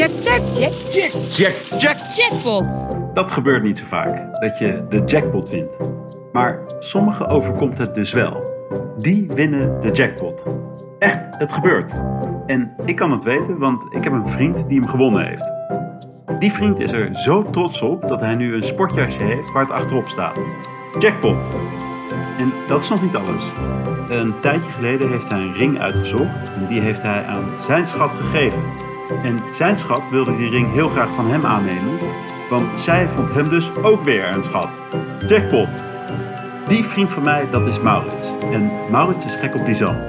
Jack, Jack, Jack, Jack, Jack, Jack. jackpot. Dat gebeurt niet zo vaak, dat je de jackpot wint. Maar sommigen overkomt het dus wel. Die winnen de jackpot. Echt, het gebeurt. En ik kan het weten, want ik heb een vriend die hem gewonnen heeft. Die vriend is er zo trots op dat hij nu een sportjasje heeft waar het achterop staat. Jackpot. En dat is nog niet alles. Een tijdje geleden heeft hij een ring uitgezocht en die heeft hij aan zijn schat gegeven. En zijn schat wilde die ring heel graag van hem aannemen, want zij vond hem dus ook weer een schat. Jackpot. Die vriend van mij, dat is Maurits. En Maurits is gek op Lisanne.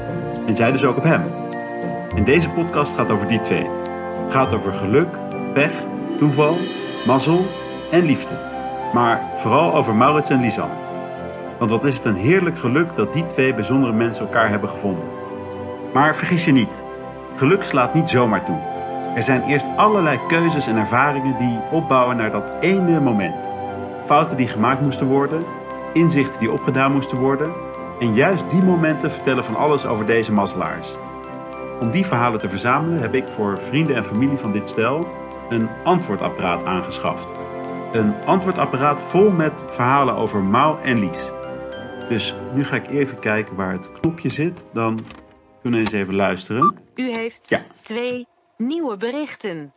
En zij dus ook op hem. En deze podcast gaat over die twee. Gaat over geluk, pech, toeval, mazzel en liefde. Maar vooral over Maurits en Lisanne. Want wat is het een heerlijk geluk dat die twee bijzondere mensen elkaar hebben gevonden. Maar vergis je niet, geluk slaat niet zomaar toe. Er zijn eerst allerlei keuzes en ervaringen die opbouwen naar dat ene moment. Fouten die gemaakt moesten worden, inzichten die opgedaan moesten worden. En juist die momenten vertellen van alles over deze mazzelaars. Om die verhalen te verzamelen heb ik voor vrienden en familie van dit stel een antwoordapparaat aangeschaft. Een antwoordapparaat vol met verhalen over Mau en Lies. Dus nu ga ik even kijken waar het knopje zit. Dan kunnen we eens even luisteren. U heeft Ja. twee nieuwe berichten.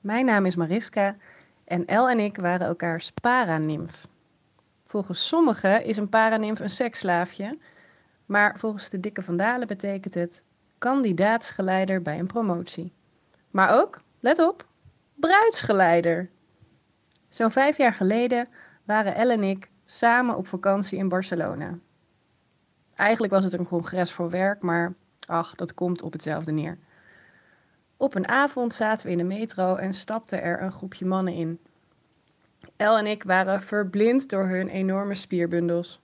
Mijn naam is Mariska en El en ik waren elkaars paranimf. Volgens sommigen is een paranimf een seksslaafje, maar volgens de dikke vandalen betekent het kandidaatsgeleider bij een promotie. Maar ook, let op, bruidsgeleider. Zo'n vijf jaar geleden waren El en ik samen op vakantie in Barcelona. Eigenlijk was het een congres voor werk, maar ach, dat komt op hetzelfde neer. Op een avond zaten we in de metro en stapte er een groepje mannen in. El en ik waren verblind door hun enorme spierbundels.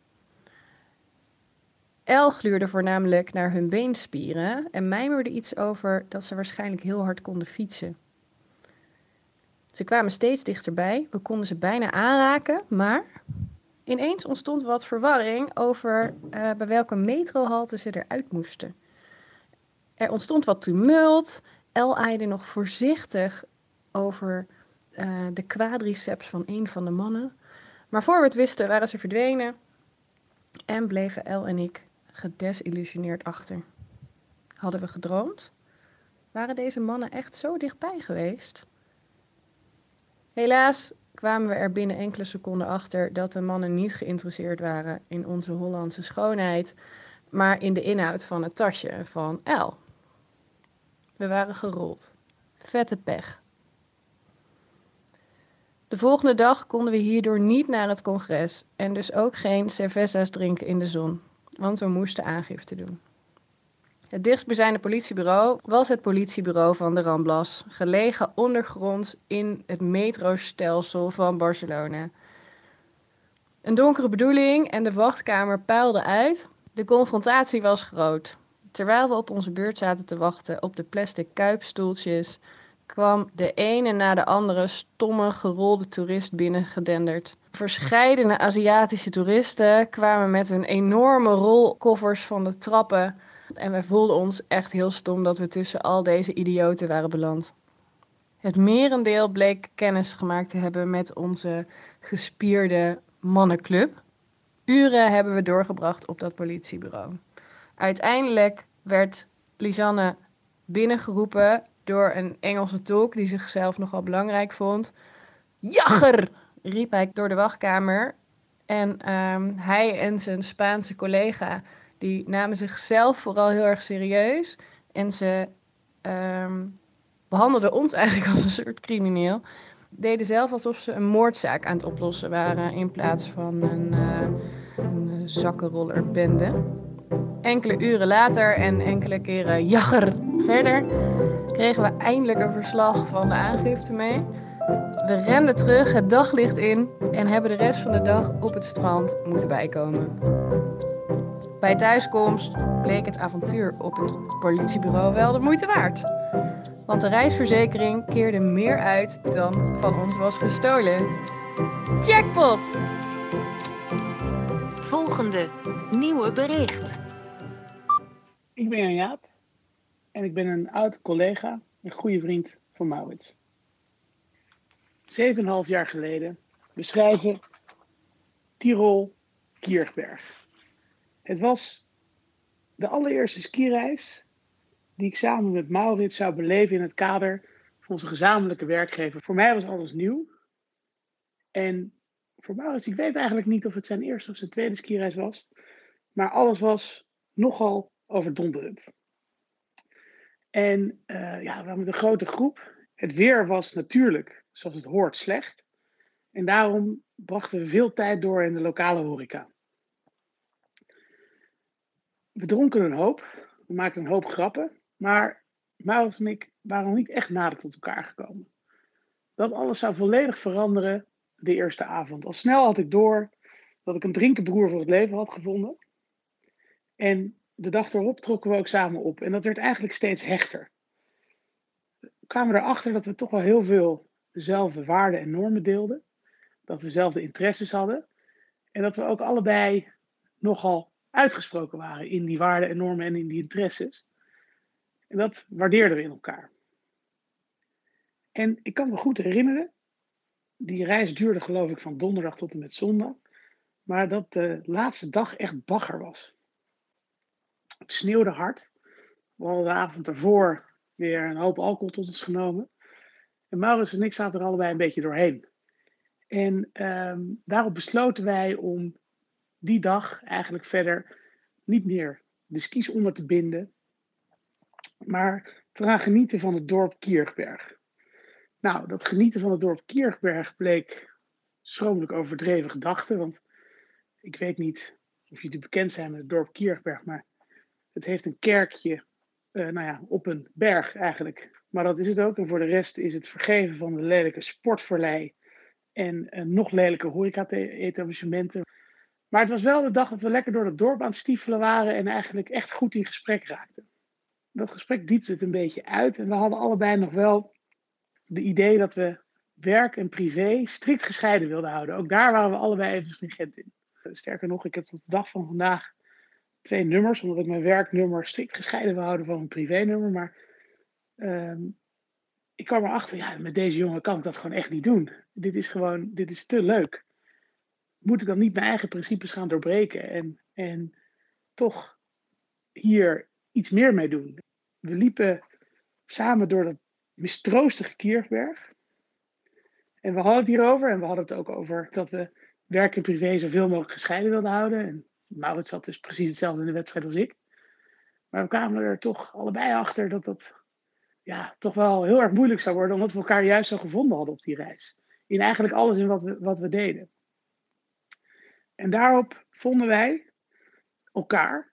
El gluurde voornamelijk naar hun beenspieren en mijmerde iets over dat ze waarschijnlijk heel hard konden fietsen. Ze kwamen steeds dichterbij, we konden ze bijna aanraken, maar ineens ontstond wat verwarring over eh, bij welke metrohalte ze eruit moesten. Er ontstond wat tumult El aaide nog voorzichtig over eh, de quadriceps van een van de mannen. Maar voor we het wisten waren ze verdwenen en bleven El en ik gedesillusioneerd achter. Hadden we gedroomd? Waren deze mannen echt zo dichtbij geweest? Helaas kwamen we er binnen enkele seconden achter dat de mannen niet geïnteresseerd waren in onze Hollandse schoonheid, maar in de inhoud van het tasje van El. We waren gerold. Vette pech. De volgende dag konden we hierdoor niet naar het congres en dus ook geen cervezas drinken in de zon, want we moesten aangifte doen. Het dichtstbijzijnde politiebureau was het politiebureau van de Ramblas, gelegen ondergronds in het metrostelsel van Barcelona. Een donkere bedoeling en de wachtkamer puilde uit. De confrontatie was groot. Terwijl we op onze beurt zaten te wachten op de plastic kuipstoeltjes, kwam de ene na de andere stomme, gerolde toerist binnengedenderd. Verscheidene Aziatische toeristen kwamen met hun enorme rolkoffers van de trappen. En wij voelden ons echt heel stom dat we tussen al deze idioten waren beland. Het merendeel bleek kennis gemaakt te hebben met onze gespierde mannenclub. Uren hebben we doorgebracht op dat politiebureau. Uiteindelijk werd Lisanne binnengeroepen door een Engelse tolk die zichzelf nogal belangrijk vond. Jagger! riep hij door de wachtkamer. En ehm, hij en zijn Spaanse collega die namen zichzelf vooral heel erg serieus. En ze ehm, behandelden ons eigenlijk als een soort crimineel. Deden zelf alsof ze een moordzaak aan het oplossen waren in plaats van een, uh, een zakkenrollerbende. Enkele uren later en enkele keren jagger verder kregen we eindelijk een verslag van de aangifte mee. We renden terug het daglicht in en hebben de rest van de dag op het strand moeten bijkomen. Bij thuiskomst bleek het avontuur op het politiebureau wel de moeite waard. Want de reisverzekering keerde meer uit dan van ons was gestolen. Jackpot! Volgende nieuwe bericht. Ik ben Jan Jaap. en ik ben een oud collega en goede vriend van Maurits. Zeven en een half jaar geleden beschrijven Tirol Kierberg. Het was de allereerste skireis die ik samen met Maurits zou beleven in het kader van onze gezamenlijke werkgever. Voor mij was alles nieuw. En voor Maurits, ik weet eigenlijk niet of het zijn eerste of zijn tweede skireis was. Maar alles was nogal overdonderend. En uh, ja, we waren met een grote groep. Het weer was natuurlijk, zoals het hoort, slecht. En daarom brachten we veel tijd door in de lokale horeca. We dronken een hoop, we maakten een hoop grappen, maar Maurits en ik waren niet echt nader tot elkaar gekomen. Dat alles zou volledig veranderen de eerste avond. Al snel had ik door dat ik een drinkenbroer voor het leven had gevonden. En de dag erop trokken we ook samen op. En dat werd eigenlijk steeds hechter. We kwamen erachter dat we toch wel heel veel dezelfde waarden en normen deelden. Dat we dezelfde interesses hadden. En dat we ook allebei nogal uitgesproken waren in die waarden en normen en in die interesses. En dat waardeerden we in elkaar. En ik kan me goed herinneren, die reis duurde geloof ik van donderdag tot en met zondag, maar dat de laatste dag echt bagger was. Het sneeuwde hard. We hadden de avond ervoor weer een hoop alcohol tot ons genomen. En Maurits en ik zaten er allebei een beetje doorheen. En ehm, daarop besloten wij om die dag eigenlijk verder niet meer de skis onder te binden, maar te gaan genieten van het dorp Kierberg. Nou, dat genieten van het dorp Kierberg bleek schromelijk overdreven gedachte, want ik weet niet of jullie bekend zijn met het dorp Kierberg, maar het heeft een kerkje uh, nou ja, op een berg eigenlijk. Maar dat is het ook. En voor de rest is het vergeven van de lelijke sportverlei en nog lelijke horeca-etablissementen. Maar het was wel de dag dat we lekker door het dorp aan het stiefelen waren en eigenlijk echt goed in gesprek raakten. Dat gesprek diepte het een beetje uit en we hadden allebei nog wel de idee dat we werk en privé strikt gescheiden wilden houden. Ook daar waren we allebei even stringent in. Sterker nog, ik heb tot de dag van vandaag twee nummers, omdat ik mijn werknummer strikt gescheiden wil houden van mijn privénummer. Maar ehm, ik kwam erachter, ja, met deze jongen kan ik dat gewoon echt niet doen. Dit is gewoon, dit is te leuk. Moet ik dan niet mijn eigen principes gaan doorbreken en, en toch hier iets meer mee doen? We liepen samen door dat mistroostige Kierberg. En we hadden het hierover en we hadden het ook over dat we werk en privé zoveel mogelijk gescheiden wilden houden. En Maurits had dus precies hetzelfde in de wedstrijd als ik. Maar we kwamen er toch allebei achter dat dat ja, toch wel heel erg moeilijk zou worden, omdat we elkaar juist zo gevonden hadden op die reis. In eigenlijk alles in wat we, wat we deden. En daarop vonden wij elkaar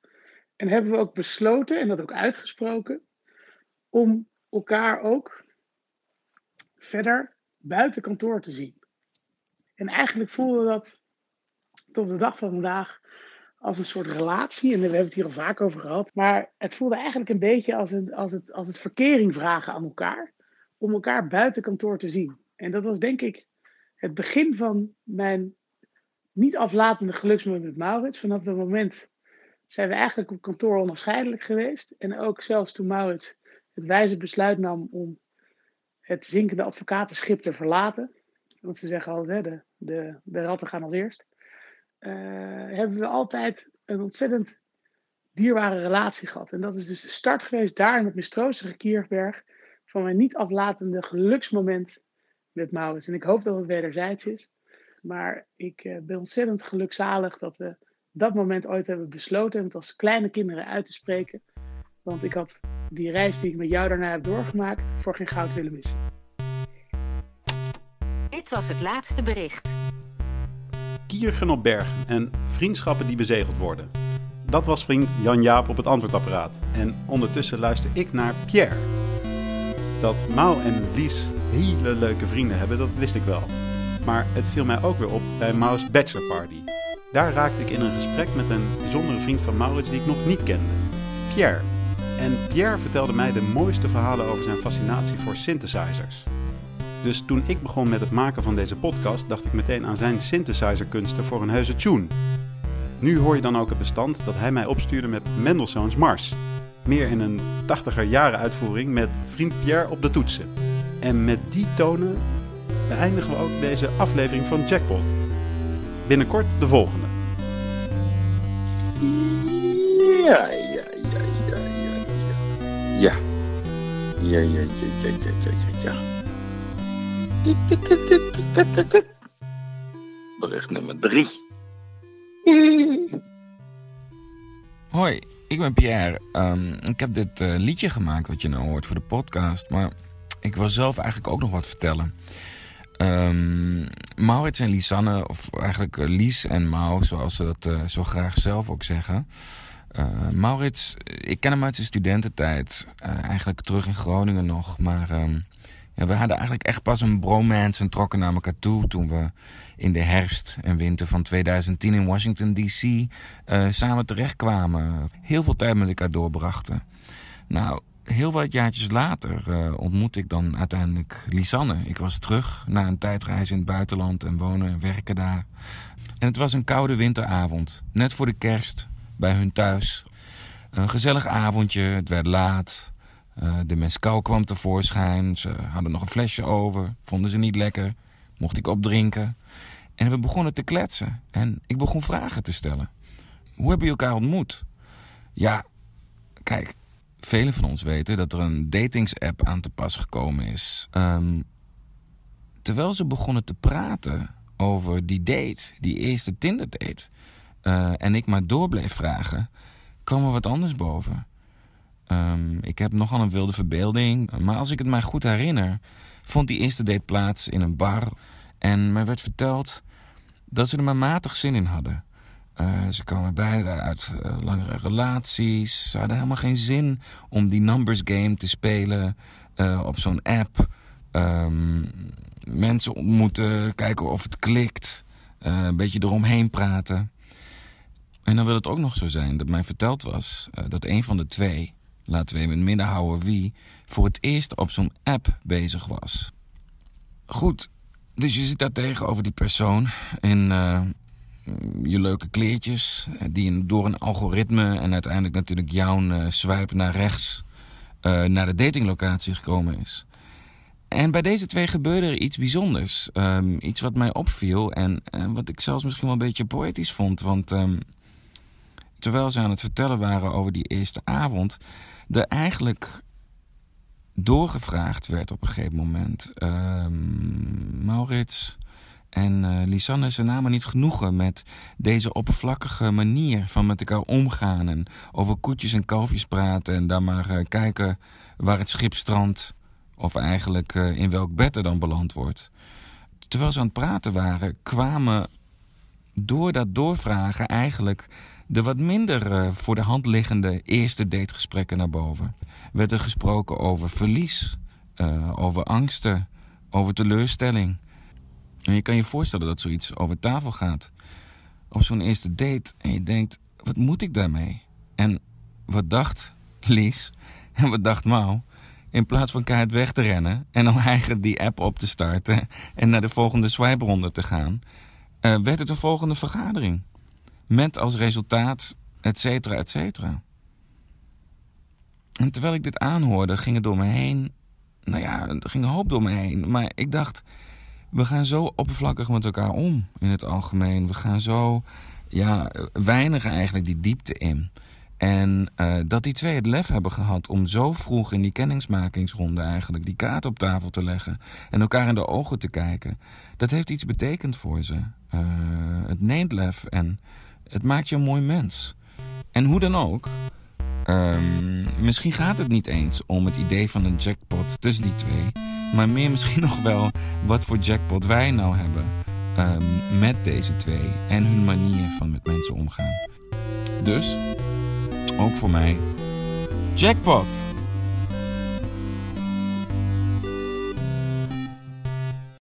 en hebben we ook besloten, en dat ook uitgesproken, om elkaar ook verder buiten kantoor te zien. En eigenlijk voelde dat tot de dag van vandaag als een soort relatie. En we hebben het hier al vaak over gehad. Maar het voelde eigenlijk een beetje als, een, als, het, als het verkering vragen aan elkaar. Om elkaar buiten kantoor te zien. En dat was denk ik het begin van mijn niet aflatende geluksmoment met Maurits. Vanaf dat moment zijn we eigenlijk op kantoor onafscheidelijk geweest. En ook zelfs toen Maurits het wijze besluit nam om het zinkende advocatenschip te verlaten. Want ze zeggen altijd, hè, de, de, de ratten gaan als eerst. Uh, hebben we altijd een ontzettend dierbare relatie gehad. En dat is dus de start geweest daar in het mistroostige Kierberg van mijn niet aflatende geluksmoment met Maurits. En ik hoop dat het wederzijds is. Maar ik uh, ben ontzettend gelukzalig dat we dat moment ooit hebben besloten om het als kleine kinderen uit te spreken. Want ik had die reis die ik met jou daarna heb doorgemaakt voor geen goud willen missen. Dit was het laatste bericht. Kiergen op bergen en vriendschappen die bezegeld worden. Dat was vriend Jan Jaap op het antwoordapparaat. En ondertussen luister ik naar Pierre. Dat Mau en Lies hele leuke vrienden hebben, dat wist ik wel. Maar het viel mij ook weer op bij Mau's bachelorparty. Daar raakte ik in een gesprek met een bijzondere vriend van Maurits die ik nog niet kende. Pierre. En Pierre vertelde mij de mooiste verhalen over zijn fascinatie voor synthesizers. Dus toen ik begon met het maken van deze podcast, dacht ik meteen aan zijn synthesizerkunsten voor een heuse tune. Nu hoor je dan ook het bestand dat hij mij opstuurde met Mendelssohn's Mars. meer in een 80er jaren uitvoering met vriend Pierre op de toetsen. En met die tonen beëindigen we ook deze aflevering van Jackpot. Binnenkort de volgende. Ja, Ja, ja, ja, ja, ja, ja, ja, ja. Bericht nummer drie. Hoi, ik ben Pierre. Ehm, ik heb dit eh, liedje gemaakt wat je nou hoort voor de podcast. Maar ik wil zelf eigenlijk ook nog wat vertellen. Um, Maurits en Lisanne, of eigenlijk eh, Lies en Mau, zoals ze dat eh, zo graag zelf ook zeggen. Maurits, ik ken hem uit zijn studententijd. eigenlijk terug in Groningen nog. Maar ehm, ja, we hadden eigenlijk echt pas een bromance en trokken naar elkaar toe toen we in de herfst en winter van 2010 in Washington DC uh, samen terechtkwamen. Heel veel tijd met elkaar doorbrachten. Nou, heel wat jaartjes later uh, ontmoette ik dan uiteindelijk Lisanne. Ik was terug na een tijdreis in het buitenland en wonen en werken daar. En het was een koude winteravond, net voor de kerst, bij hun thuis. Een gezellig avondje, het werd laat. Uh, de mescal kwam tevoorschijn. Ze hadden nog een flesje over. Vonden ze niet lekker. Mocht ik opdrinken. En we begonnen te kletsen. En ik begon vragen te stellen. Hoe hebben jullie elkaar ontmoet? Ja, kijk, velen van ons weten dat er een datingsapp aan te pas gekomen is. Um, terwijl ze begonnen te praten over die date, die eerste Tinder date, uh, en ik maar door bleef vragen, kwam er wat anders boven. Um, ik heb nogal een wilde verbeelding, maar als ik het mij goed herinner, vond die eerste date plaats in een bar. En mij werd verteld dat ze er maar matig zin in hadden. Uh, ze kwamen beide uit uh, langere relaties. Ze hadden helemaal geen zin om die numbers game te spelen op zo'n app. Um, mensen ontmoeten, kijken of het klikt. een beetje eromheen praten. En dan wil het ook nog zo zijn dat mij verteld was dat een van de twee, laten we even in midden houden wie, voor het eerst op zo'n app bezig was. Goed, dus je zit daar tegenover die persoon in uh, je leuke kleertjes, die door een algoritme en uiteindelijk natuurlijk jouw uh, swipe naar rechts naar de datinglocatie gekomen is. En bij deze twee gebeurde er iets bijzonders. Um, iets wat mij opviel en, wat ik zelfs misschien wel een beetje poëtisch vond. Want um, terwijl ze aan het vertellen waren over die eerste avond, er eigenlijk doorgevraagd werd op een gegeven moment. Uh, Maurits en uh, Lisanne, ze namen niet genoegen met deze oppervlakkige manier van met elkaar omgaan. En over koetjes en kalfjes praten en dan maar uh, kijken waar het schip strandt. Of eigenlijk uh, in welk bed er dan beland wordt. Terwijl ze aan het praten waren, kwamen door dat doorvragen eigenlijk de wat minder uh, voor de hand liggende eerste dategesprekken naar boven. Werd er gesproken over verlies, uh, over angsten, over teleurstelling. En je kan je voorstellen dat zoiets over tafel gaat. Op zo'n eerste date en je denkt, wat moet ik daarmee? En wat dacht Lies en wat dacht Mau? In plaats van keihard weg te rennen en om eigen die app op te starten en naar de volgende swipe te gaan, uh, werd het de volgende vergadering. Met als resultaat, et cetera, et cetera. En terwijl ik dit aanhoorde, ging het door me heen. Nou ja, er ging een hoop door me heen. Maar ik dacht, we gaan zo oppervlakkig met elkaar om in het algemeen. We gaan zo, ja, weinig eigenlijk die diepte in. En uh, dat die twee het lef hebben gehad om zo vroeg in die kennismakingsronde eigenlijk die kaart op tafel te leggen en elkaar in de ogen te kijken, dat heeft iets betekend voor ze. Uh, het neemt lef en het maakt je een mooi mens. En hoe dan ook, um, misschien gaat het niet eens om het idee van een jackpot tussen die twee, maar meer misschien nog wel wat voor jackpot wij nou hebben um, met deze twee en hun manier van met mensen omgaan. Dus, ook voor mij, jackpot!